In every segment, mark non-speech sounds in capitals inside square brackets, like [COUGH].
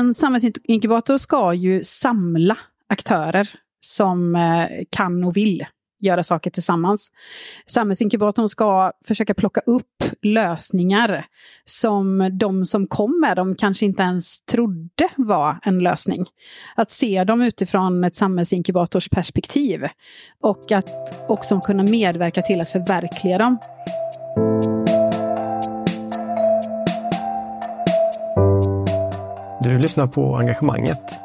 En samhällsinkubator ska ju samla aktörer som eh, kan och vill göra saker tillsammans. Samhällsinkubatorn ska försöka plocka upp lösningar som de som kom med dem kanske inte ens trodde var en lösning. Att se dem utifrån ett samhällsinkubators perspektiv och att också kunna medverka till att förverkliga dem. Du lyssnar på Engagemanget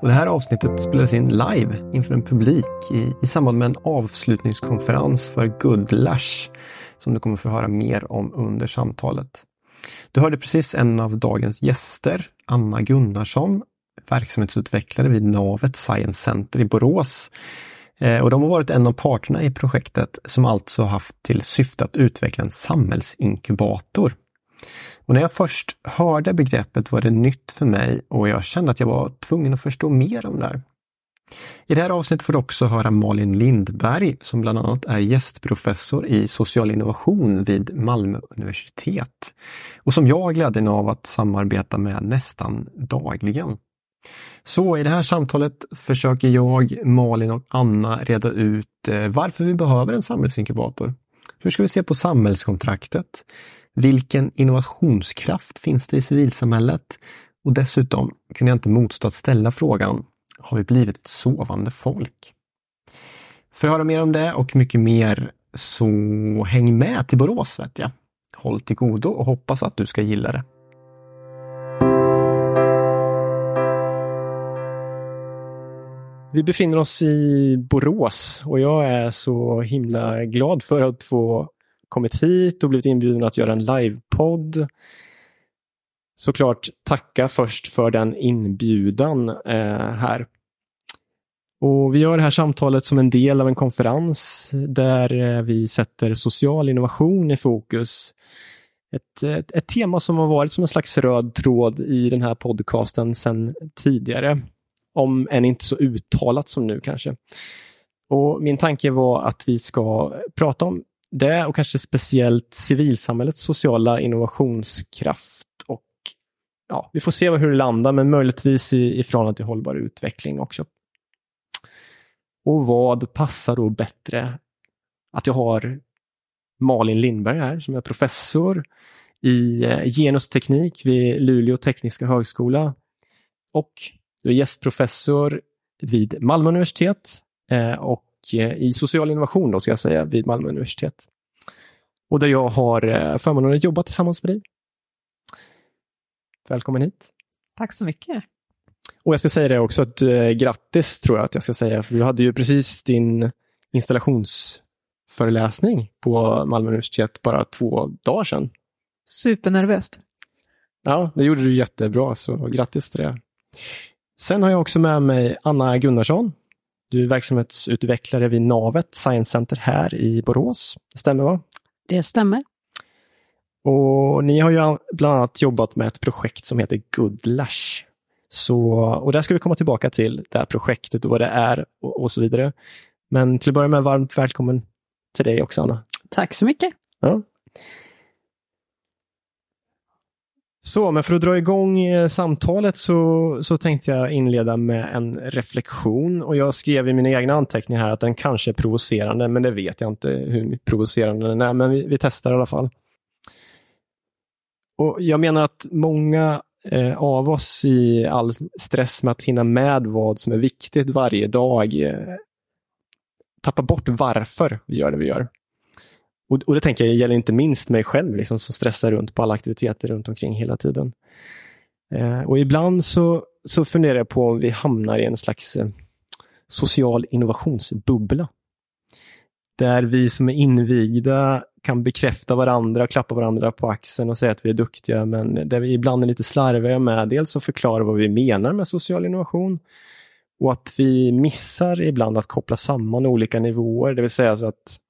och det här avsnittet spelades in live inför en publik i, i samband med en avslutningskonferens för Goodlash som du kommer få höra mer om under samtalet. Du hörde precis en av dagens gäster, Anna Gunnarsson, verksamhetsutvecklare vid Navet Science Center i Borås. Eh, och de har varit en av parterna i projektet som alltså haft till syfte att utveckla en samhällsinkubator. Och när jag först hörde begreppet var det nytt för mig och jag kände att jag var tvungen att förstå mer om det här. I det här avsnittet får du också höra Malin Lindberg som bland annat är gästprofessor i social innovation vid Malmö universitet och som jag har glädjen av att samarbeta med nästan dagligen. Så i det här samtalet försöker jag, Malin och Anna reda ut eh, varför vi behöver en samhällsinkubator. Hur ska vi se på samhällskontraktet? Vilken innovationskraft finns det i civilsamhället? Och dessutom kunde jag inte motstå att ställa frågan, har vi blivit ett sovande folk? För att höra mer om det och mycket mer så häng med till Borås vet jag. Håll till godo och hoppas att du ska gilla det. Vi befinner oss i Borås och jag är så himla glad för att få kommit hit och blivit inbjuden att göra en livepodd. Såklart tacka först för den inbjudan eh, här. Och Vi gör det här samtalet som en del av en konferens där eh, vi sätter social innovation i fokus. Ett, ett, ett, tema som har varit som en slags röd tråd i den här podcasten sedan tidigare. Om än inte så uttalat som nu kanske. Och Min tanke var att vi ska prata om det och kanske speciellt civilsamhällets sociala innovationskraft. Och ja, Vi får se hur det landar, men möjligtvis i, i förhållande till hållbar utveckling också. Och vad passar då bättre att jag har Malin Lindberg här som är professor i eh, genusteknik vid Luleå tekniska högskola och du är gästprofessor vid Malmö universitet eh, och och Eh, i social innovation då, ska jag säga, vid Malmö universitet. Och där jag har eh, förmånen att jobba tillsammans med dig. Välkommen hit. Tack så mycket. Och jag ska säga det också, att eh, grattis tror jag att jag ska säga, för du hade ju precis din installationsföreläsning på Malmö universitet bara två dagar sedan. Supernervöst. Ja, det gjorde du jättebra, så grattis till det. Sen har jag också med mig Anna Gunnarsson du är verksamhetsutvecklare vid Navet Science Center här i Borås. Det stämmer va? Det stämmer. Och ni har ju bland annat jobbat med ett projekt som heter Goodlash. Så, och där ska vi komma tillbaka till det här projektet och vad det är och, och så vidare. Men till att börja med, varmt välkommen till dig också Anna. Tack så mycket. Ja. Så, men för att dra igång eh, samtalet så, så tänkte jag inleda med en reflektion och jag skrev i mina egna anteckningar här att den kanske är provocerande, men det vet jag inte hur provocerande den är, men vi, vi testar i alla fall. Och Jag menar att många eh, av oss i all stress med att hinna med vad som är viktigt varje dag eh, tappar bort varför vi gör det vi gör. Och, och det tänker jag gäller inte minst mig själv liksom, som stressar runt på alla aktiviteter runt omkring hela tiden. Eh, och ibland så, så funderar jag på om vi hamnar i en slags eh, social innovationsbubbla. Där vi som är invigda kan bekräfta varandra, klappa varandra på axeln och säga att vi är duktiga, men där vi ibland är lite slarviga med dels att förklara vad vi menar med social innovation och att vi missar ibland att koppla samman olika nivåer, det vill säga så att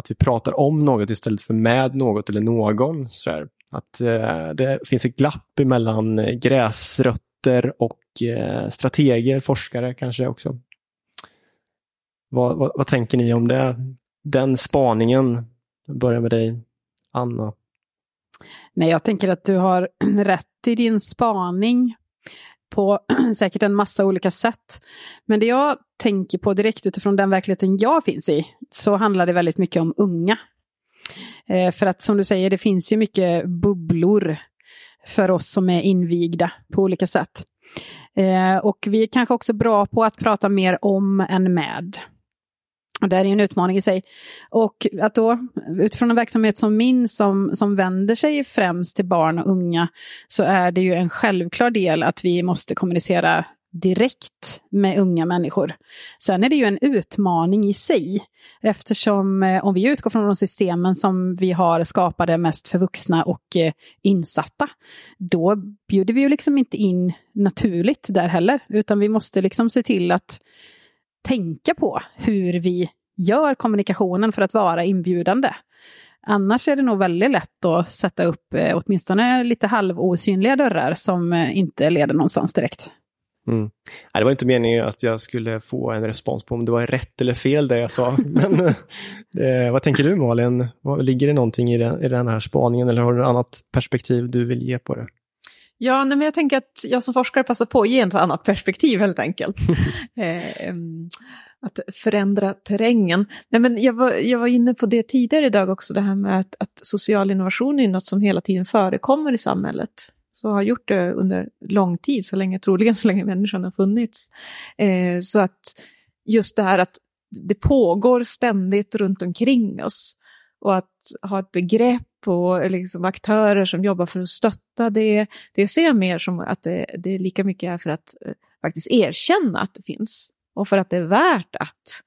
att vi pratar om något istället för med något eller någon. Så här. Att eh, det finns ett glapp mellan eh, gräsrötter och eh, strateger, forskare kanske också. Vad, vad, vad, tänker ni om det? Den spaningen. Jag börjar med dig, Anna. Nej, jag tänker att du har [CLEARS THROAT] rätt i din spaning på [CLEARS THROAT] säkert en massa olika sätt. Men det jag tänker på direkt utifrån den verkligheten jag finns i, så handlar det väldigt mycket om unga. Eh, för att som du säger, det finns ju mycket bubblor för oss som är invigda på olika sätt. Eh, och vi är kanske också bra på att prata mer om än med. Och det är en utmaning i sig. Och att då, utifrån en verksamhet som min som, som vänder sig främst till barn och unga, så är det ju en självklar del att vi måste kommunicera direkt med unga människor. Sen är det ju en utmaning i sig, eftersom eh, om vi utgår från de systemen som vi har skapade mest för vuxna och eh, insatta, då bjuder vi ju liksom inte in naturligt där heller, utan vi måste liksom se till att tänka på hur vi gör kommunikationen för att vara inbjudande. Annars är det nog väldigt lätt att sätta upp eh, åtminstone lite halvosynliga dörrar som eh, inte leder någonstans direkt. Mm. det var inte meningen att jag skulle få en respons på om det var rätt eller fel det jag sa. [LAUGHS] Men eh, vad tänker du Malin? Ligger det någonting i den, i den här spaningen eller har du ett annat perspektiv du vill ge på det? Ja, men jag tänker att jag som forskare passar på att ge ett annat perspektiv helt enkelt. [LAUGHS] eh, att förändra terrängen. Nej, men jag, var, jag var inne på det tidigare idag också, det här med att, att social innovation är något som hela tiden förekommer i samhället. Så har gjort det under lång tid, så länge, troligen så länge människan har funnits. Eh, så att just det här att det pågår ständigt runt omkring oss. Och att ha ett begrepp och liksom aktörer som jobbar för att stötta det, det ser jag mer som att det, det är lika mycket är för att eh, faktiskt erkänna att det finns. Och för att det är värt att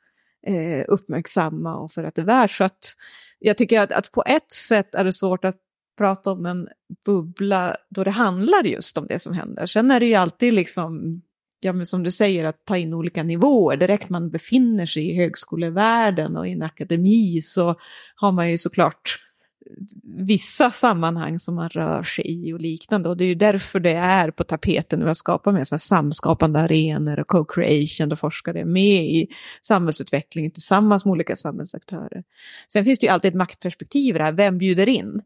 eh, uppmärksamma och för att det är värt. Så att jag tycker att, att på ett sätt är det svårt att prata om en bubbla då det handlar just om det som händer. Sen är det ju alltid liksom ja, men som du säger, att ta in olika nivåer. Direkt man befinner sig i högskolevärlden och i en akademi så har man ju såklart vissa sammanhang som man rör sig i och liknande. Och det är ju därför det är på tapeten nu att skapa med samskapande arenor och co-creation där forskare är med i samhällsutvecklingen tillsammans med olika samhällsaktörer. Sen finns det ju alltid ett maktperspektiv i det här, vem bjuder in?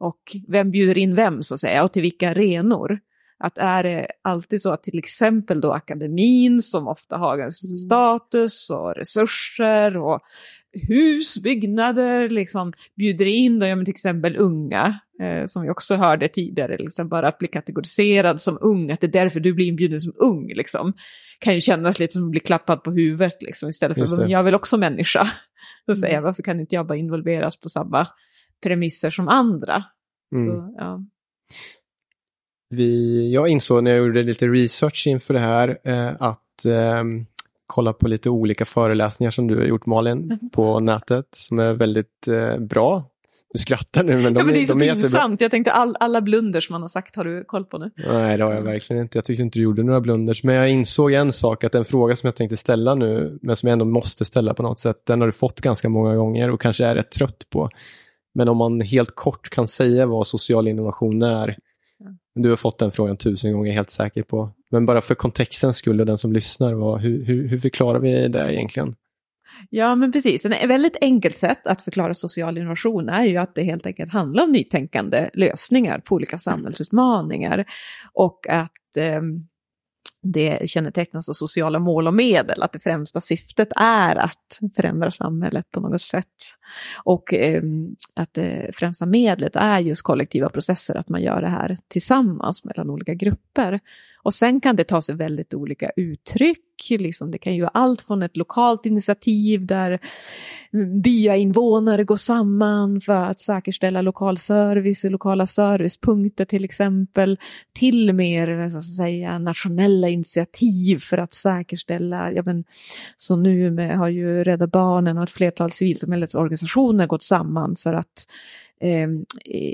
Och vem bjuder in vem så att säga och till vilka arenor? Att är det alltid så att till exempel då akademin som ofta har mm. status och resurser och hus, byggnader, liksom bjuder in då, ja, men till exempel unga, eh, som vi också hörde tidigare, liksom bara att bli kategoriserad som ung, att det är därför du blir inbjuden som ung, liksom, kan ju kännas lite som att bli klappad på huvudet, liksom, istället för att jag är väl också människa. [LAUGHS] Då säger jag, mm. varför kan inte jag bara involveras på samma premisser som andra? Mm. Så, ja. Vi, jag insåg när jag gjorde lite research inför det här eh, att eh, kolla på lite olika föreläsningar som du har gjort Malin mm. på nätet som är väldigt eh, bra. Du skrattar nu men de, ja, men det är så de är pinsamt. Jättebra. Jag tänkte all, alla blunders man har sagt har du koll på nu? Nej det har jag verkligen inte. Jag tyckte inte du gjorde några blunders. Men jag insåg en sak att en fråga som jag tänkte ställa nu men som jag ändå måste ställa på något sätt. Den har du fått ganska många gånger och kanske är rätt trött på. Men om man helt kort kan säga vad social innovation är du har fått den frågan tusen gånger, helt säker på. Men bara för kontextens skull den som lyssnar, vad, hur, hur, hur förklarar vi det egentligen? Ja, men precis. Ett väldigt enkelt sätt att förklara social innovation är ju att det helt enkelt handlar om nytänkande lösningar på olika samhällsutmaningar. Och att eh, det kännetecknas av sociala mål och medel, att det främsta syftet är att förändra samhället på något sätt. Och ehm, eh, att det främsta medlet är just kollektiva processer, att man gör det här tillsammans mellan olika grupper. Och sen kan det ta sig väldigt olika uttryck. Liksom det kan ju vara allt från ett lokalt initiativ där mm, byainvånare går samman för att säkerställa lokal service, lokala servicepunkter till exempel, till mer så att säga, nationella initiativ för att säkerställa, ja men, så nu med, har ju Rädda Barnen och ett flertal civilsamhällets organisationer gått samman för att eh,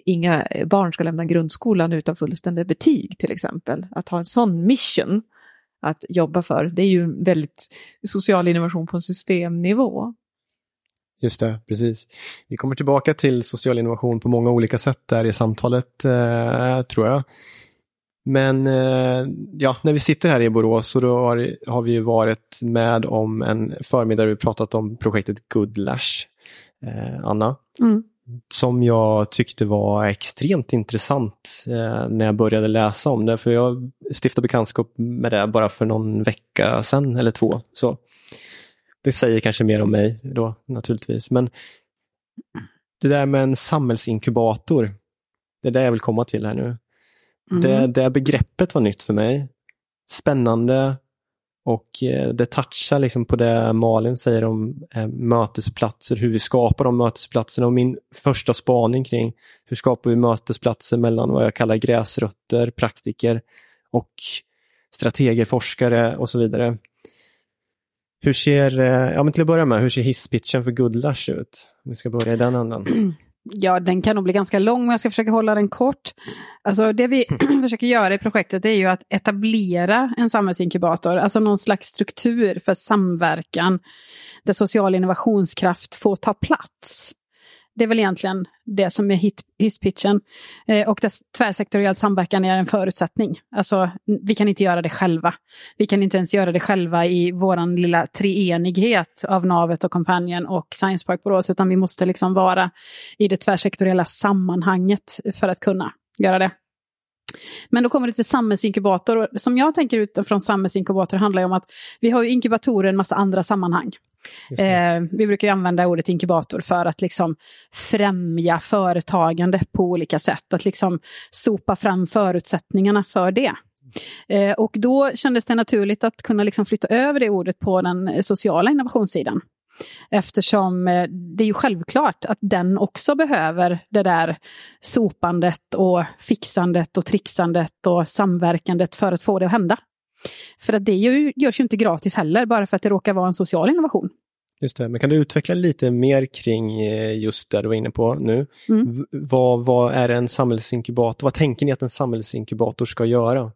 inga barn ska lämna grundskolan utan fullständiga betyg till exempel. Att ha en sån mission att jobba för, det är ju väldigt social innovation på en systemnivå. Just det, precis. Vi kommer tillbaka till social innovation på många olika sätt där i samtalet, eh, tror jag. Men eh, ja, när vi sitter här i Borås så då har, har vi varit med om en förmiddag där vi pratat om projektet Goodlash. Eh, Anna, mm. som jag tyckte var extremt intressant eh, när jag började läsa om det. För jag stiftade bekantskap med det bara för någon vecka sedan eller två. Så Det säger kanske mer om mig då naturligtvis. Men det där med en samhällsinkubator, det är det jag vill komma till här nu. Mm. Det, det begreppet var nytt för mig. Spännande och eh, det touchar liksom på det Malin säger om eh, mötesplatser, hur vi skapar de mötesplatserna och min första spaning kring hur skapar vi mötesplatser mellan vad jag kallar gräsrötter, praktiker och strateger, forskare och så vidare. Hur ser, eh, ja men till att börja med, hur ser hisspitchen för Goodlash ut? Om vi ska börja i den änden. [CLEARS THROAT] Ja, den kan nog bli ganska lång, men jag ska försöka hålla den kort. Alltså det vi [CLEARS THROAT] försöker göra i projektet är ju att etablera en samhällsinkubator, alltså någon slags struktur för samverkan där social innovationskraft får ta plats. Det är väl egentligen det som är hisspitchen. Eh, och dess tvärsektoriell samverkan är en förutsättning. Alltså, vi kan inte göra det själva. Vi kan inte ens göra det själva i vår lilla treenighet av Navet och kompanjen och Science Park Borås, utan vi måste liksom vara i det tvärsektoriella sammanhanget för att kunna göra det. Men då kommer det till samhällsinkubator. Och som jag tänker utifrån samhällsinkubator handlar det om att vi har ju inkubatorer i en massa andra sammanhang. Eh, vi brukar använda ordet inkubator för att liksom främja företagande på olika sätt. Att liksom sopa fram förutsättningarna för det. Eh, och då kändes det naturligt att kunna liksom flytta över det ordet på den sociala innovationssidan. Eftersom eh, det är ju självklart att den också behöver det där sopandet och fixandet och trixandet och samverkandet för att få det att hända. För att det görs ju inte gratis heller, bara för att det råkar vara en social innovation. Just det, men kan du utveckla lite mer kring eh, just det du var inne på nu? Mm. Vad, vad är en samhällsinkubator? Vad tänker ni att en samhällsinkubator ska göra?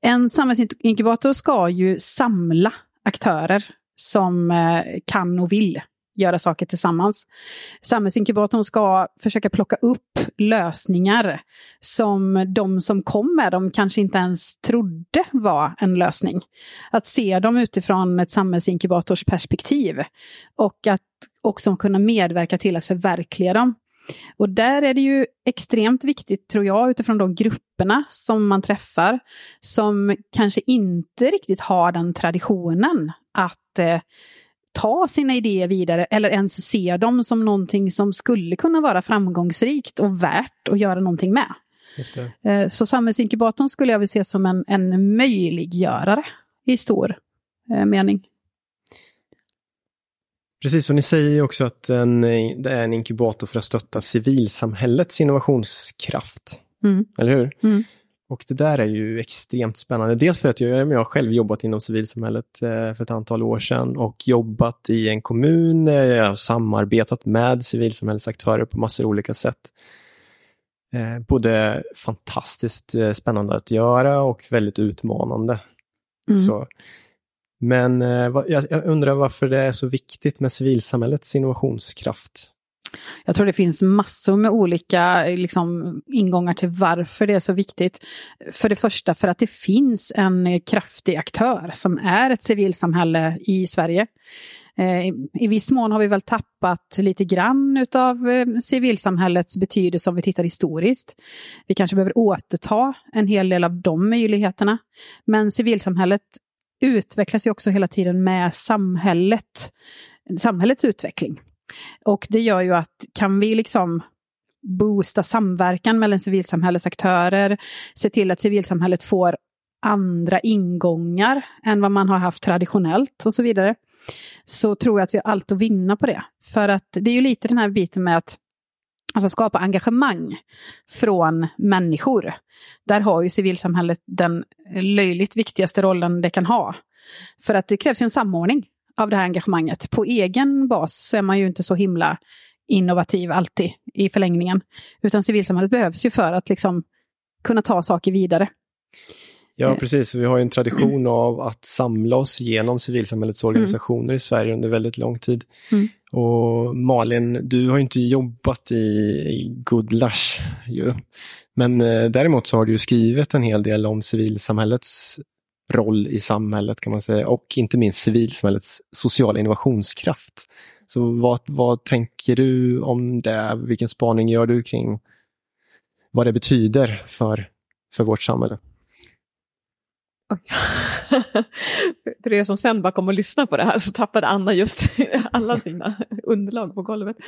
En samhällsinkubator ska ju samla aktörer som eh, kan och vill göra saker tillsammans. Samhällsinkubatorn ska försöka plocka upp lösningar som de som kom med dem kanske inte ens trodde var en lösning. Att se dem utifrån ett samhällsinkubators perspektiv och att också kunna medverka till att förverkliga dem. Och där är det ju extremt viktigt, tror jag, utifrån de grupperna som man träffar, som kanske inte riktigt har den traditionen att eh, ta sina idéer vidare eller ens se dem som någonting som skulle kunna vara framgångsrikt och värt att göra någonting med. Eh, så samhällsinkubatorn skulle jag vilja se som en, en möjliggörare i stor eh, mening. Precis, och ni säger också att en, det är en inkubator för att stötta civilsamhällets innovationskraft. Mm. Eller hur? Mm. Och det där är ju extremt spännande. Dels för att jag, jag har själv jobbat inom civilsamhället eh, för ett antal år sedan och jobbat i en kommun. Jag har samarbetat med civilsamhällesaktörer på massor olika sätt. Eh, både fantastiskt eh, spännande att göra och väldigt utmanande. Mm. Så, men jag undrar varför det är så viktigt med civilsamhällets innovationskraft. Jag tror det finns massor med olika liksom, ingångar till varför det är så viktigt. För det första för att det finns en kraftig aktör som är ett civilsamhälle i Sverige. Eh, I viss mån har vi väl tappat lite grann av eh, civilsamhällets betydelse om vi tittar historiskt. Vi kanske behöver återta en hel del av de möjligheterna. Men civilsamhället utvecklas ju också hela tiden med samhället, samhällets utveckling. Och det gör ju att kan vi liksom boosta samverkan mellan civilsamhällesaktörer, se till att civilsamhället får andra ingångar än vad man har haft traditionellt och så vidare, så tror jag att vi har allt att vinna på det. För att det är ju lite den här biten med att alltså skapa engagemang från människor. Där har ju civilsamhället den löjligt viktigaste rollen det kan ha. För att det krävs ju en samordning av det här engagemanget. På egen bas så är man ju inte så himla innovativ alltid i förlängningen. Utan civilsamhället behövs ju för att liksom kunna ta saker vidare. Ja, eh. precis. Vi har en tradition av att samla oss genom civilsamhällets organisationer mm. i Sverige under väldigt lång tid. Mm. Och Malin, du har inte jobbat i, i Goodlash ju. Men eh, däremot så har du skrivit en hel del om civilsamhällets roll i samhället kan man säga och inte minst civilsamhällets sociala innovationskraft Så vad, vad tänker du om det? Vilken spaning gör du kring vad det betyder för, för vårt samhälle? [LAUGHS] För er som sen bara kom och lyssnade på det här så tappade Anna just [LAUGHS] alla sina underlag på golvet. [LAUGHS]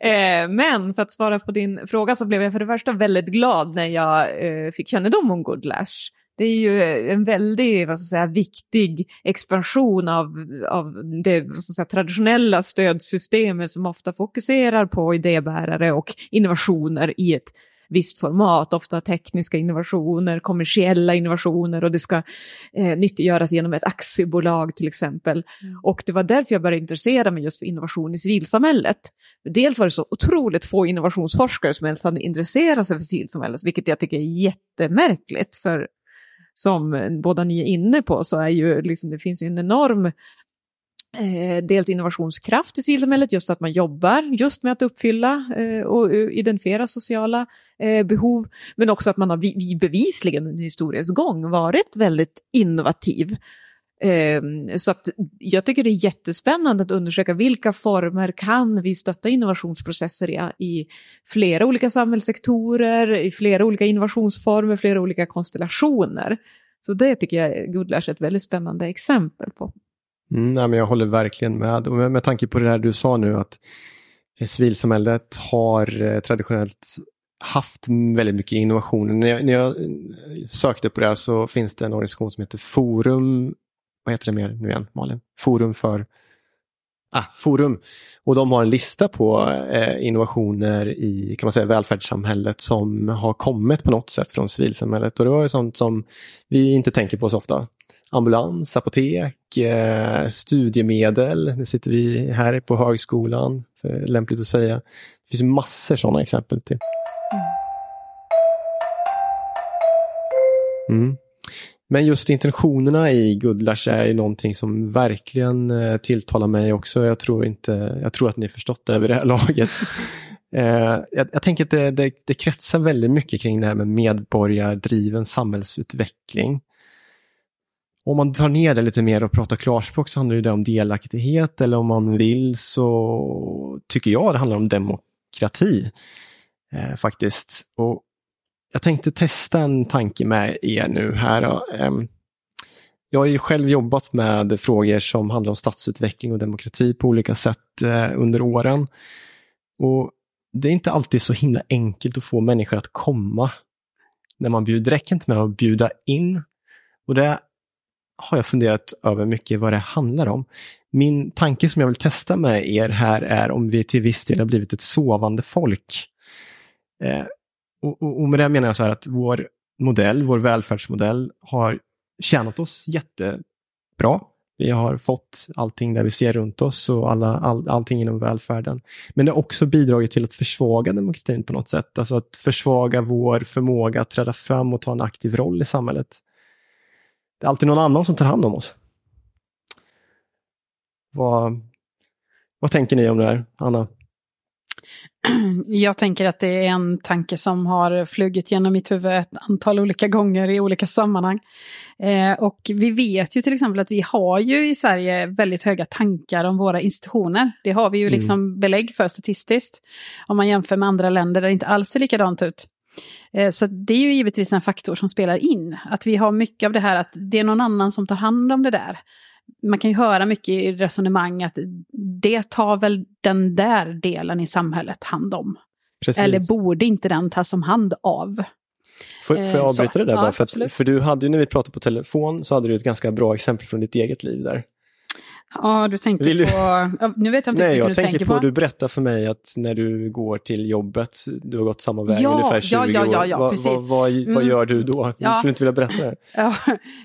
Eh, men för att svara på din fråga så blev jag för det första väldigt glad när jag eh, fick kännedom om Goodlash. Det är ju en väldigt vad ska jag säga, viktig expansion av, av det säga, traditionella stödsystemet som ofta fokuserar på idébärare och innovationer i ett visst format, ofta tekniska innovationer, kommersiella innovationer och det ska eh, nyttiggöras genom ett aktiebolag till exempel. Mm. Och det var därför jag började intressera mig just för innovation i civilsamhället. Dels var det så otroligt få innovationsforskare som ens hade intresserat sig för civilsamhället, vilket jag tycker är jättemärkligt, för som eh, båda ni är inne på så är ju liksom, det finns ju en enorm eh, dels innovationskraft i civilsamhället just för att man jobbar just med att uppfylla eh, och eh, identifiera sociala eh, behov, men också att man har vi, bevisligen under historiens gång varit väldigt innovativ. Ehm, så att jag tycker det är jättespännande att undersöka vilka former kan vi stötta innovationsprocesser i, i flera olika samhällssektorer, i flera olika innovationsformer, flera olika konstellationer. Så det tycker jag Goodlash är ett väldigt spännande exempel på. Mm, nej, men jag håller verkligen med. Och med, med tanke på det där du sa nu att eh, civilsamhället har eh, traditionellt haft väldigt mycket innovationer. När jag, när jag eh, sökte på det så finns det en organisation som heter Forum vad heter det mer nu igen, Malin? Forum för ah, Forum. Och de har en lista på eh, innovationer i kan man säga, välfärdssamhället som har kommit på något sätt från civilsamhället. Och det var sånt som vi inte tänker på så ofta. Ambulans, apotek, eh, studiemedel. Nu sitter vi här på högskolan, så det är lämpligt att säga. Det finns massor sådana exempel till. Mm. Men just intentionerna i Goodlash är ju någonting som verkligen eh, tilltalar mig också. Jag tror, inte, jag tror att ni förstått det vid det här laget. [LAUGHS] Eh, jag, jag, tänker att det, det, det, kretsar väldigt mycket kring det här med medborgardriven samhällsutveckling. Om man tar ner det lite mer och pratar klarspråk så handlar det om delaktighet eller om man vill så tycker jag det handlar om demokrati. Eh, faktiskt. Och jag tänkte testa en tanke med er nu här. Ehm, jag har ju själv jobbat med frågor som handlar om stadsutveckling och demokrati på olika sätt eh, under åren. Och Det är inte alltid så himla enkelt att få människor att komma när man bjuder. Det räcker inte med att bjuda in. Och det har jag funderat över mycket vad det handlar om. Min tanke som jag vill testa med er här är om vi till viss del har blivit ett sovande folk. Eh, och, och, och med det menar jag så här att vår modell, vår välfärdsmodell har tjänat oss jättebra. Vi har fått allting där vi ser runt oss och alla, all, allting inom välfärden. Men det har också bidragit till att försvaga demokratin på något sätt. Alltså att försvaga vår förmåga att träda fram och ta en aktiv roll i samhället. Det är alltid någon annan som tar hand om oss. Vad, vad tänker ni om det här, Anna? Jag tänker att det är en tanke som har flugit genom mitt huvud ett antal olika gånger i olika sammanhang. Eh, och vi vet ju till exempel att vi har ju i Sverige väldigt höga tankar om våra institutioner. Det har vi ju mm. liksom belägg för statistiskt. Om man jämför med andra länder där det inte alls ser likadant ut. Eh, så det är ju givetvis en faktor som spelar in. Att vi har mycket av det här att det är någon annan som tar hand om det där man kan ju höra mycket i resonemang att det tar väl den där delen i samhället hand om. Precis. Eller borde inte den tas om hand av? Får, får jag eh, avbryta så, det där ja, bara? För, att, för du hade ju när vi pratade på telefon så hade du ett ganska bra exempel från ditt eget liv där. Ja, du tänker Vill på... Nu vet jag inte Nej, jag du tänker på... Du berättar för mig att när du går till jobbet, du har gått samma väg ja, ungefär 20 ja, ja, ja, ja, år. precis. Vad, vad, vad, mm. gör du då? Ja. Skulle du inte vilja berätta det? [LAUGHS] Ja,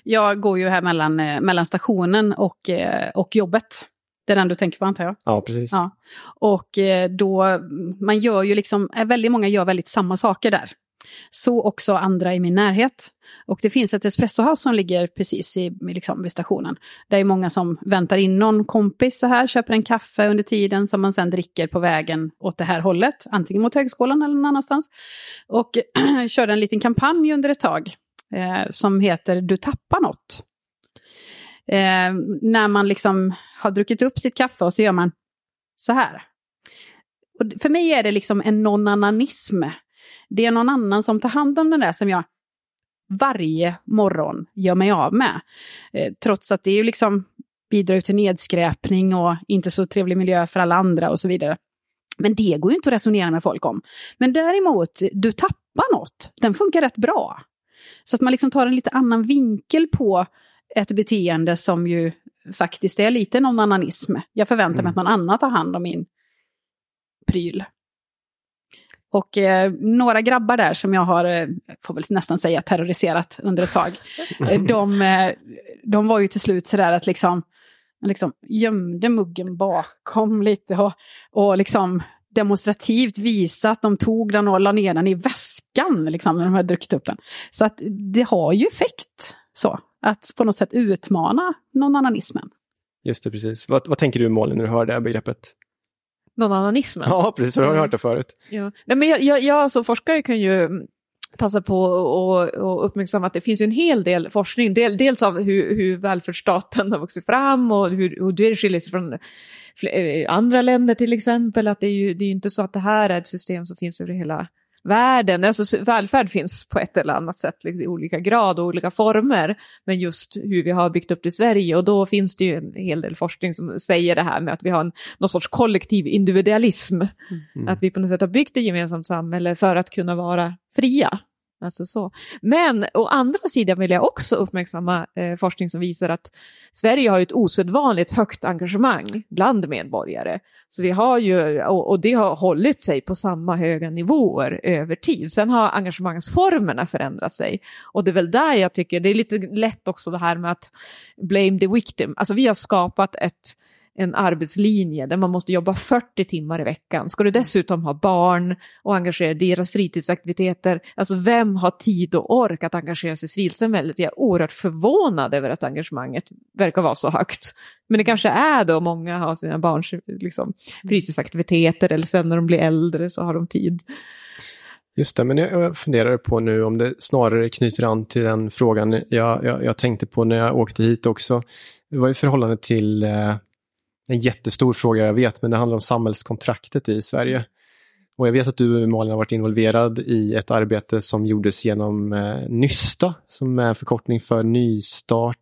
jag går ju här mellan, eh, mellan stationen och, eh, och jobbet. Det är den du tänker på antar jag? Ja, precis. Ja. Och eh, då, man gör ju liksom, väldigt många gör väldigt samma saker där. Så också andra i min närhet. Och det finns ett espressohus som ligger precis i, liksom, vid stationen. Det är många som väntar in någon kompis så här, köper en kaffe under tiden som man sen dricker på vägen åt det här hållet. Antingen mot högskolan eller någon annanstans. Och [CLEARS THROAT] körde en liten kampanj under ett tag eh, som heter Du tappar något. Eh, när man liksom har druckit upp sitt kaffe och så gör man så här. Och för mig är det liksom en nonananism det är någon annan som tar hand om den där som jag varje morgon gör mig av med. Eh, trots att det är ju liksom bidrar till nedskräpning och inte så trevlig miljö för alla andra och så vidare. Men det går ju inte att resonera med folk om. Men däremot, du tappar något. Den funkar rätt bra. Så att man liksom tar en lite annan vinkel på ett beteende som ju faktiskt är lite någon ananism. Jag förväntar mig mm. att någon annan tar hand om min pryl. Och eh, några grabbar där som jag har, eh, får väl nästan säga terroriserat under ett tag, [LAUGHS] eh, de, eh, de var ju till slut sådär att liksom, liksom gömde muggen bakom lite och, och liksom demonstrativt visa att de tog den och la ner den i väskan liksom, när de hade druckit upp den. Så att det har ju effekt, så, att på något sätt utmana någon annanismen. Just det, precis. Vad, vad tänker du Malin när du hör det här begreppet? Någon annanismen? Ja, precis. Har du hört det förut? Ja. Nej, men jag, jag, jag som forskare kan ju passa på att uppmärksamma att det finns en hel del forskning, del, dels av hur, hur välfärdsstaten har vuxit fram och hur, hur det skiljer sig från eh, andra länder till exempel, att det är ju det är inte så att det här är ett system som finns över hela världen. Alltså, välfärd finns på ett eller annat sätt i olika grad och olika former. Men just hur vi har byggt upp det i Sverige och då finns det ju en hel del forskning som säger det här med att vi har en, någon sorts kollektiv individualism. Mm. Att vi på något sätt har byggt ett gemensamt samhälle för att kunna vara fria. Alltså så. Men å andra sidan vill jag också uppmärksamma eh, forskning som visar att Sverige har ett osedvanligt högt engagemang bland medborgare. Så vi har ju, och, och, det har hållit sig på samma höga nivåer över tid. Sen har engagemangsformerna förändrat sig. Och det är väl där jag tycker, det är lite lätt också det här med att blame the victim. Alltså vi har skapat ett en arbetslinje där man måste jobba 40 timmar i veckan. Ska du dessutom ha barn och engagera deras fritidsaktiviteter, alltså vem har tid och ork att engagera sig i civilsamhället? Jag är oerhört förvånad över att engagemanget verkar vara så högt. Men det kanske är då många har sina barns liksom, fritidsaktiviteter eller sen när de blir äldre så har de tid. Just det, men jag funderar på nu om det snarare knyter an till den frågan jag, jag, jag tänkte på när jag åkte hit också. Det var i förhållande till eh, en jättestor fråga, jag vet, men det handlar om samhällskontraktet i Sverige. Och jag vet att du, Malin, har varit involverad i ett arbete som gjordes genom eh, Nysta, som är en förkortning för nystart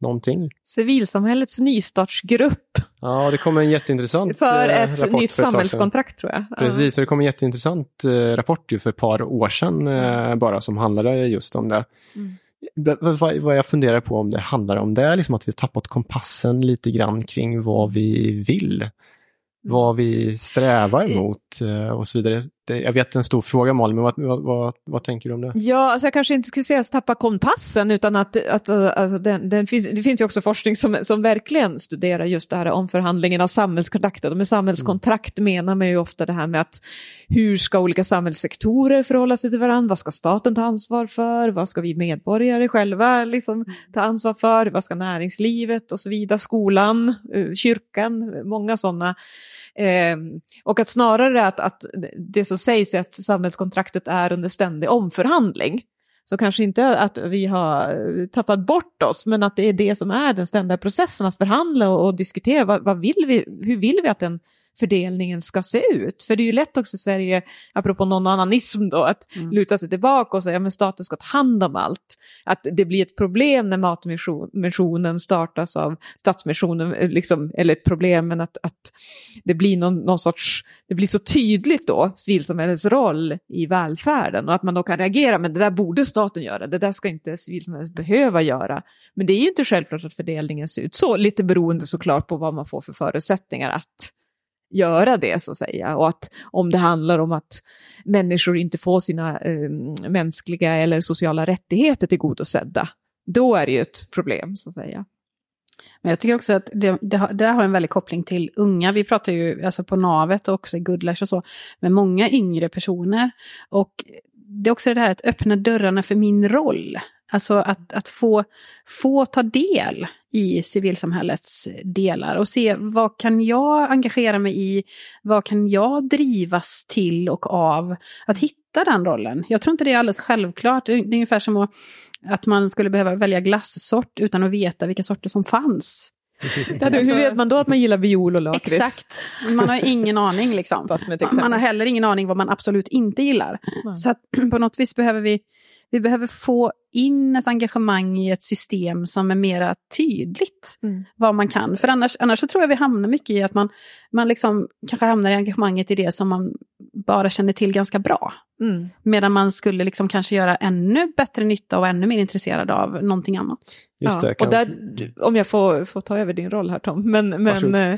någonting. Civilsamhällets nystartsgrupp. Ja, det kommer en jätteintressant För eh, ett nytt för samhällskontrakt tror jag. Precis, och det kom en jätteintressant eh, rapport ju för ett par år sedan eh, bara som handlade just om det. Mm vad jag funderar på om det handlar om, det är liksom att vi tappat kompassen lite grann kring vad vi vill. Vad vi strävar emot eh, och så vidare jag vet det är en stor fråga Malin, men vad, vad, vad, vad, tänker du om det? Ja, alltså jag kanske inte skulle säga att tappa kompassen, utan att, att alltså den, den finns, det finns ju också forskning som, som verkligen studerar just det här omförhandlingen av samhällskontrakter. Och med samhällskontrakt mm. menar man ju ofta det här med att hur ska olika samhällssektorer förhålla sig till varandra? Vad ska staten ta ansvar för? Vad ska vi medborgare själva liksom ta ansvar för? Vad ska näringslivet och så vidare? Skolan, eh, kyrkan, många sådana. Eh, och att snarare att, att det som sägs är att samhällskontraktet är under ständig omförhandling. Så kanske inte att vi har tappat bort oss, men att det är det som är den ständiga processen, att förhandla och, och diskutera vad, vad, vill vi, hur vill vi att den fördelningen ska se ut. För det är ju lätt också i Sverige, apropå någon annanism då, att mm. luta sig tillbaka och säga att staten ska ta hand om allt. Att det blir ett problem när matmissionen startas av Stadsmissionen, eh, liksom, eller ett problem, men att, att det blir någon, någon sorts, det blir så tydligt då, civilsamhällets roll i välfärden och att man då kan reagera, men det där borde staten göra, det där ska inte civilsamhället behöva göra. Men det är ju inte självklart att fördelningen ser ut så, lite beroende såklart på vad man får för förutsättningar att göra det så att säga. Och att om det handlar om att människor inte får sina eh, mänskliga eller sociala rättigheter tillgodosedda, då är det ju ett problem så att säga. Men jag tycker också att det, det, det har en väldig koppling till unga. Vi pratar ju alltså på navet och också i Goodlash och så, med många yngre personer. Och det är också det här att öppna dörrarna för min roll. Alltså att, att få, få ta del i civilsamhällets delar och se vad kan jag engagera mig i, vad kan jag drivas till och av, att hitta den rollen. Jag tror inte det är alldeles självklart, det är ungefär som att, att man skulle behöva välja glassort utan att veta vilka sorter som fanns. [LAUGHS] Ja, hur vet man då att man gillar viol och lakrits? Exakt, man har ingen aning liksom. Man har heller ingen aning vad man absolut inte gillar. Nej. Så att, [CLEARS THROAT] på något vis behöver vi, vi behöver få in ett engagemang i ett system som är mera tydligt mm. vad man kan. För annars, annars så tror jag vi hamnar mycket i att man, man liksom kanske hamnar i engagemanget i det som man bara känner till ganska bra. Mm. Medan man skulle liksom kanske göra ännu bättre nytta och ännu mer intresserad av någonting annat. Just det, och där, om jag får, får ta över din roll här Tom, men, men eh,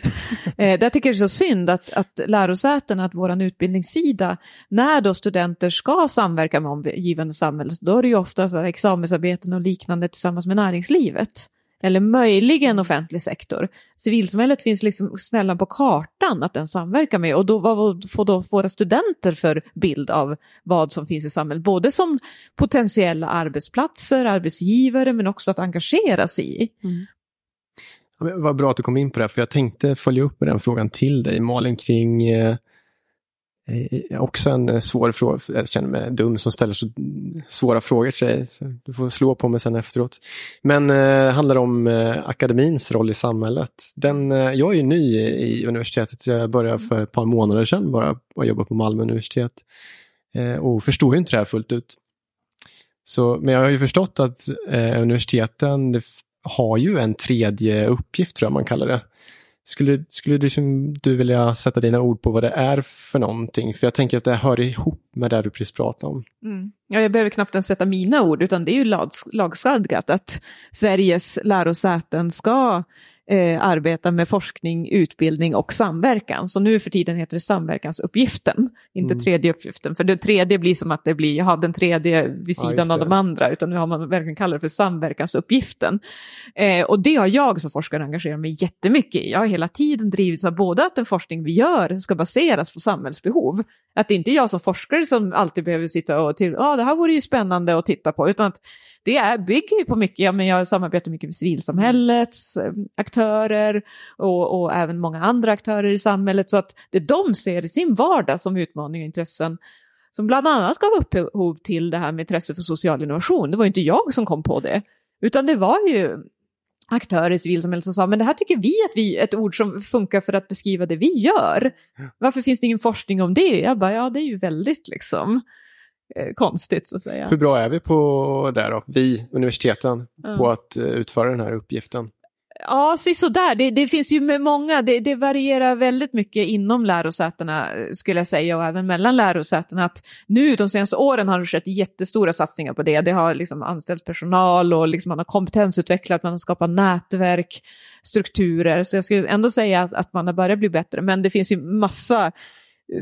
eh, där tycker jag det är så synd att, att lärosätena, att vår utbildningssida, när då studenter ska samverka med omgivande samhälle, då är det ju ofta så här examensarbeten och liknande tillsammans med näringslivet eller möjligen offentlig sektor. Civilsamhället finns liksom snällan på kartan att den samverkar med och då, vad får då våra studenter för bild av vad som finns i samhället? Både som potentiella arbetsplatser, arbetsgivare men också att engagera sig i. Mm. Vad bra att du kom in på det, för jag tänkte följa upp med den frågan till dig Malin kring Eh, Eh, också en eh, svår fråga. Jag känner mig dum som ställer så svåra frågor till dig. du får slå på mig sen efteråt. Men eh, handlar om eh, akademins roll i samhället. Den, eh, jag är ju ny i universitetet. Jag började för ett par månader sedan bara och jobba på Malmö universitet. Eh, och förstår ju inte det här fullt ut. Så, men jag har ju förstått att eh, universiteten har ju en tredje uppgift, tror jag man kallar det. Skulle, skulle du, du vilja sätta dina ord på vad det är för någonting? För jag tänker att det hör ihop med det du precis pratade om. Mm. Ja, jag behöver knappt ens sätta mina ord, utan det är ju lag, lagstadgat att Sveriges lärosäten ska eh, arbeta med forskning, utbildning och samverkan. Så nu för tiden heter det samverkansuppgiften, inte mm. tredje uppgiften. För det tredje blir som att det blir, jag har den tredje vid sidan ja, av de andra, utan nu har man verkligen kallat det för samverkansuppgiften. Eh, och det har jag som forskare engagerat mig jättemycket i. Jag har hela tiden drivit att både att den forskning vi gör ska baseras på samhällsbehov, att det inte är jag som forskare som alltid behöver sitta och till, ja ah, det här vore ju spännande att titta på, utan att det är, bygger ju på mycket, ja, men jag samarbetar mycket med civilsamhällets eh, aktörer och, och även många andra aktörer i samhället, så att det de ser i sin vardag som utmaningar och intressen som bland annat gav upphov till det här med intresse för social innovation. Det var inte jag som kom på det, utan det var ju aktörer i civilsamhället som sa, men det här tycker vi att vi, ett ord som funkar för att beskriva det vi gör. Varför finns det ingen forskning om det? Jag bara, ja det är ju väldigt liksom eh, konstigt så att säga. Hur bra är vi på det då, vi, universiteten, mm. på att uh, utföra den här uppgiften? Ja, sådär. Det, det finns ju med många, det, det, varierar väldigt mycket inom lärosätena eh, skulle jag säga och även mellan lärosätena. Att nu de senaste åren har det skett jättestora satsningar på det. Det har liksom anställt personal och liksom man har kompetensutvecklat, man har skapat nätverk, strukturer. Så jag skulle ändå säga att, att man har börjat bli bättre. Men det finns ju massa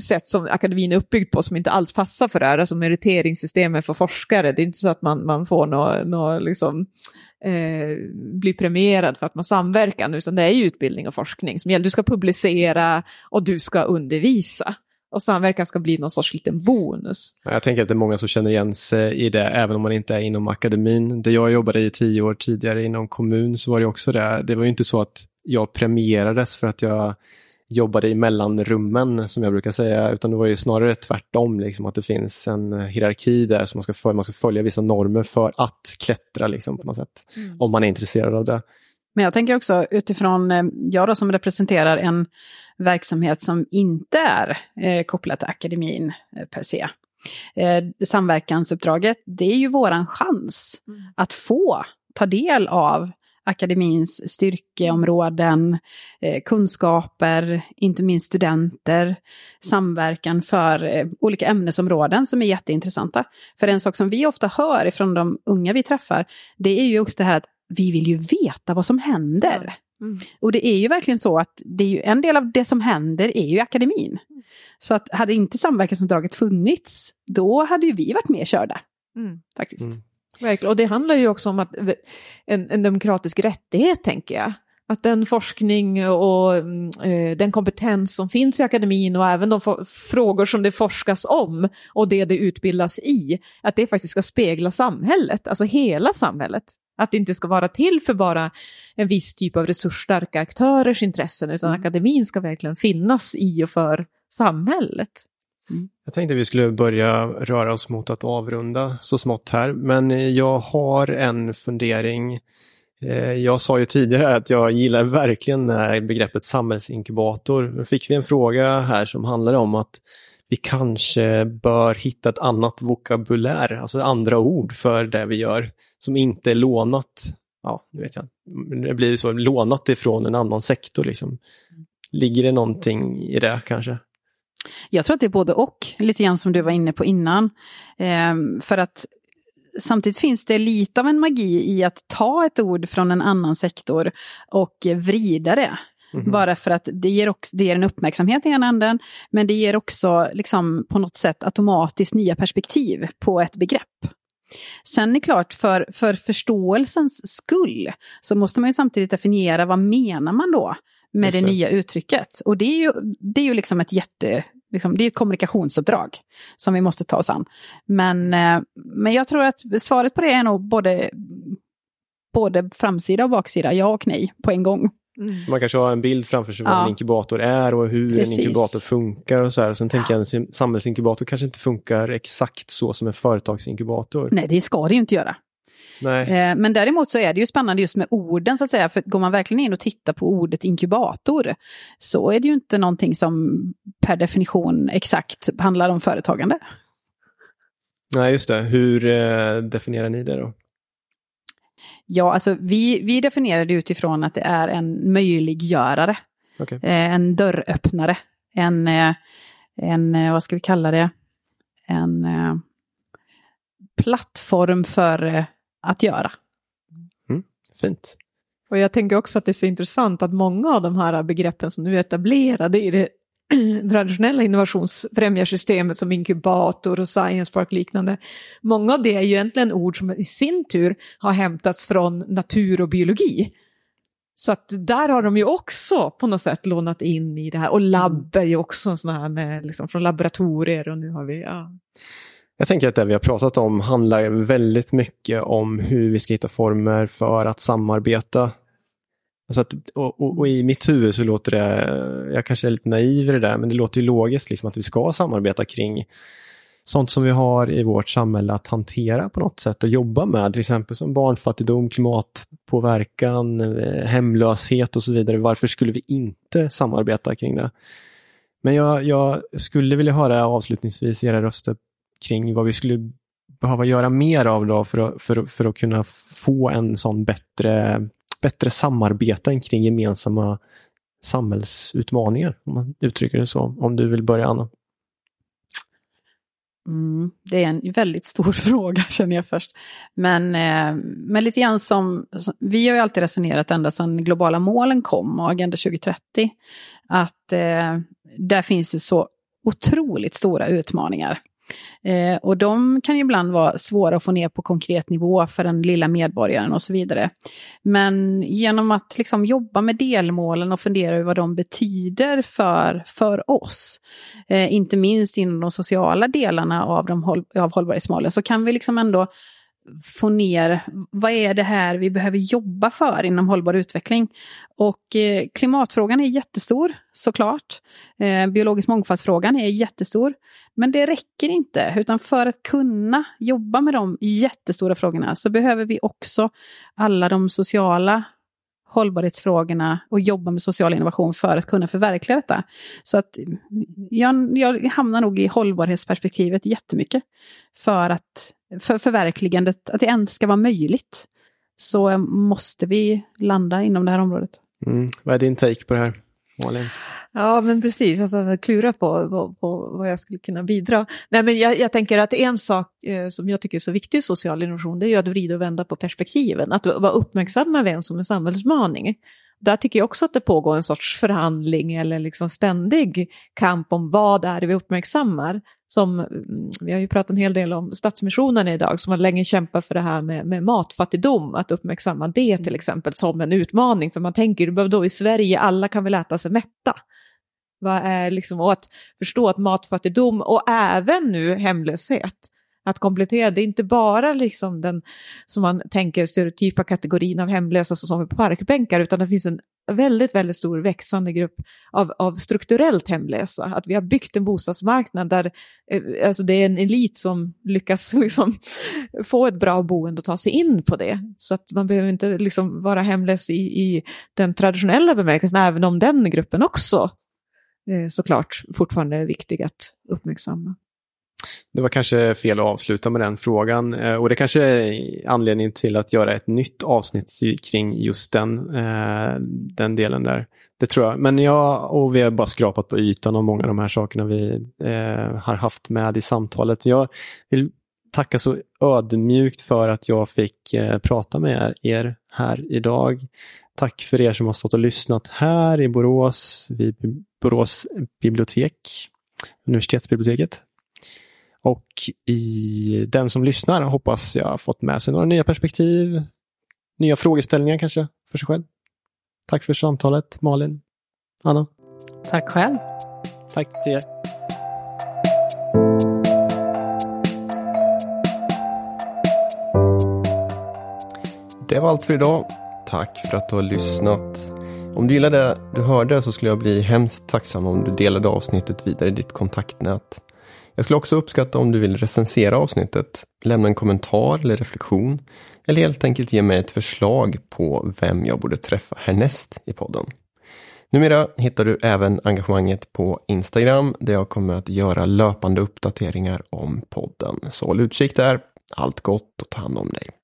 sätt som akademin är uppbyggd på som inte alls passar för det här, alltså meriteringssystemet för forskare. Det är inte så att man, man får något, nå, liksom, eh, bli premierad för att man samverkar, utan det är ju utbildning och forskning som gäller. Du ska publicera och du ska undervisa. Och samverkan ska bli någon sorts liten bonus. Jag tänker att det är många som känner igen sig i det, även om man inte är inom akademin. Det jag jobbade i tio år tidigare inom kommun så var det också det. Det var ju inte så att jag premierades för att jag jobbade i mellanrummen som jag brukar säga, utan det var ju snarare tvärtom, liksom, att det finns en hierarki där som man ska, följa, man ska följa vissa normer för att klättra liksom, på något sätt, mm. om man är intresserad av det. Men jag tänker också utifrån, eh, jag då som representerar en verksamhet som inte är eh, kopplad till akademin eh, per se. Eh, samverkansuppdraget, det är ju våran chans mm. att få ta del av akademins styrkeområden, eh, kunskaper, inte minst studenter, samverkan för eh, olika ämnesområden som är jätteintressanta. För en sak som vi ofta hör ifrån de unga vi träffar, det är ju just det här att vi vill ju veta vad som händer. Mm. Och det är ju verkligen så att det är ju, en del av det som händer är ju akademin. Mm. Så att hade inte samverkansuppdraget funnits, då hade ju vi varit mer körda. Mm. Faktiskt. Mm. Verkligen, och det handlar ju också om att en, en demokratisk rättighet, tänker jag. Att den forskning och eh, den kompetens som finns i akademin och även de frågor som det forskas om och det det utbildas i, att det faktiskt ska spegla samhället, alltså hela samhället. Att det inte ska vara till för bara en viss typ av resursstarka aktörers intressen, utan mm. akademin ska verkligen finnas i och för samhället. Mm. Jag tänkte vi skulle börja röra oss mot att avrunda så smått här, men jag har en fundering eh, jag sa ju tidigare att jag gillar verkligen när begreppet samhällsinkubator. Nu fick vi en fråga här som handlade om att vi kanske bör hitta ett annat vokabulär, alltså andra ord för det vi gör, som inte är lånat, ja, nu vet jag, det blir så, lånat ifrån en annan sektor liksom. Ligger det någonting i det kanske? Jag tror att det är både och, lite grann som du var inne på innan. Ehm, för att samtidigt finns det lite av en magi i att ta ett ord från en annan sektor och vrida det. Mm. Bara för att det ger, också, det ger en uppmärksamhet i ena änden, men det ger också liksom, på något sätt automatiskt nya perspektiv på ett begrepp. Sen är det klart, för, för förståelsens skull så måste man ju samtidigt definiera vad menar man då med det. det. nya uttrycket. Och det är ju, det är ju liksom ett jätte... Liksom, det är ett kommunikationsuppdrag som vi måste ta oss an. Men, eh, men jag tror att svaret på det är nog både, både framsida och baksida, ja och nej, på en gång. Mm. Man kanske har en bild framför sig vad ja. en inkubator är och hur Precis. en inkubator funkar och så här. Sen ja. tänker jag en samhällsinkubator kanske inte funkar exakt så som en företagsinkubator. Nej, det ska det ju inte göra. Eh, men däremot så är det ju spännande just med orden så att säga, för går man verkligen in och tittar på ordet inkubator så är det ju inte någonting som per definition exakt handlar om företagande. Nej, just det. Hur eh, definierar ni det då? Ja, alltså vi, vi definierar det utifrån att det är en möjliggörare. Okay. Eh, en dörröppnare. En, en, vad ska vi kalla det? En plattform för att göra. Mm, fint. Och jag tänker också att det är så intressant att många av de här begreppen som nu är etablerade i det [CLEARS THROAT] traditionella innovationsfrämjarsystemet som inkubator och science park liknande. Många av det är ju egentligen ord som i sin tur har hämtats från natur och biologi. Så att där har de ju också på något sätt lånat in i det här. Och labb är ju också sådana här med, liksom, från laboratorier och nu har vi, ja. Jag tänker att det vi har pratat om handlar väldigt mycket om hur vi ska hitta former för att samarbeta Alltså att, och, och, och, i mitt huvud så låter det, jag kanske är lite naiv i det där, men det låter ju logiskt liksom att vi ska samarbeta kring sånt som vi har i vårt samhälle att hantera på något sätt och jobba med, till exempel som barnfattigdom, klimatpåverkan, eh, hemlöshet och så vidare. Varför skulle vi inte samarbeta kring det? Men jag, jag skulle vilja höra avslutningsvis era röster kring vad vi skulle behöva göra mer av då för att, för, för att kunna få en sån bättre bättre samarbeten kring gemensamma samhällsutmaningar, om man uttrycker det så. Om du vill börja, Anna. Mm, det är en väldigt stor [LAUGHS] fråga känner jag först. Men, eh, men lite grann som, vi har ju alltid resonerat ända sedan globala målen kom och Agenda 2030, att eh, där finns ju så otroligt stora utmaningar. Eh, och de kan ibland vara svåra att få ner på konkret nivå för den lilla medborgaren och så vidare. Men genom att liksom jobba med delmålen och fundera över vad de betyder för, för oss, eh, inte minst inom de sociala delarna av, de håll, av hållbarhetsmålen, så kan vi liksom ändå få ner, vad är det här vi behöver jobba för inom hållbar utveckling? Och eh, klimatfrågan är jättestor, såklart. Eh, biologisk mångfaldsfrågan är jättestor. Men det räcker inte, utan för att kunna jobba med de jättestora frågorna så behöver vi också alla de sociala hållbarhetsfrågorna och jobba med social innovation för att kunna förverkliga detta. Så att mm, jag, jag hamnar nog i hållbarhetsperspektivet jättemycket. För att för förverkligandet, att det ens ska vara möjligt, så måste vi landa inom det här området. Mm. Vad är din take på det här, Malin? Ja, men precis. Alltså, att klura på, på, på, vad jag skulle kunna bidra. Nej, men jag, jag tänker att en sak eh, som jag tycker är så viktig i social innovation, det är ju att vrida och vända på perspektiven. Att vara uppmärksam med en som en samhällsutmaning. Där tycker jag också att det pågår en sorts förhandling eller liksom ständig kamp om vad är det vi uppmärksammar. Som, mm, vi har ju pratat en hel del om Stadsmissionen idag som har länge kämpat för det här med, med matfattigdom, att uppmärksamma det till exempel som en utmaning. För man tänker, då i Sverige, alla kan väl äta sig mätta. Vad är liksom, och att förstå att matfattigdom och även nu hemlöshet att komplettera. Det är inte bara liksom den som man tänker stereotypa kategorin av hemlösa som är på parkbänkar, utan det finns en väldigt, väldigt stor växande grupp av, av strukturellt hemlösa. Att vi har byggt en bostadsmarknad där eh, alltså det är en elit som lyckas [LAUGHS] liksom, få ett bra boende och ta sig in på det. Så att man behöver inte liksom vara hemlös i, i den traditionella bemärkelsen, även om den gruppen också eh, såklart fortfarande är viktig att uppmärksamma. Det var kanske fel att avsluta med den frågan eh, och det kanske är anledningen till att göra ett nytt avsnitt kring just den, eh, den delen där. Det tror jag. Men jag och vi har bara skrapat på ytan av många av de här sakerna vi eh, har haft med i samtalet. Jag vill tacka så ödmjukt för att jag fick prata med er här idag. Tack för er som har stått och lyssnat här i Borås, vid Borås bibliotek, universitetsbiblioteket. Och i den som lyssnar hoppas jag fått med sig några nya perspektiv, nya frågeställningar kanske för sig själv. Tack för samtalet, Malin, Anna. Tack själv. Tack till er. Det var allt för idag. Tack för att du har lyssnat. Om du gillade det du hörde så skulle jag bli hemskt tacksam om du delade avsnittet vidare i ditt kontaktnät. Jag skulle också uppskatta om du vill recensera avsnittet, lämna en kommentar eller reflektion eller helt enkelt ge mig ett förslag på vem jag borde träffa härnäst i podden. Numera hittar du även engagemanget på Instagram där jag kommer att göra löpande uppdateringar om podden. Så håll utkik där. Allt gott och ta hand om dig.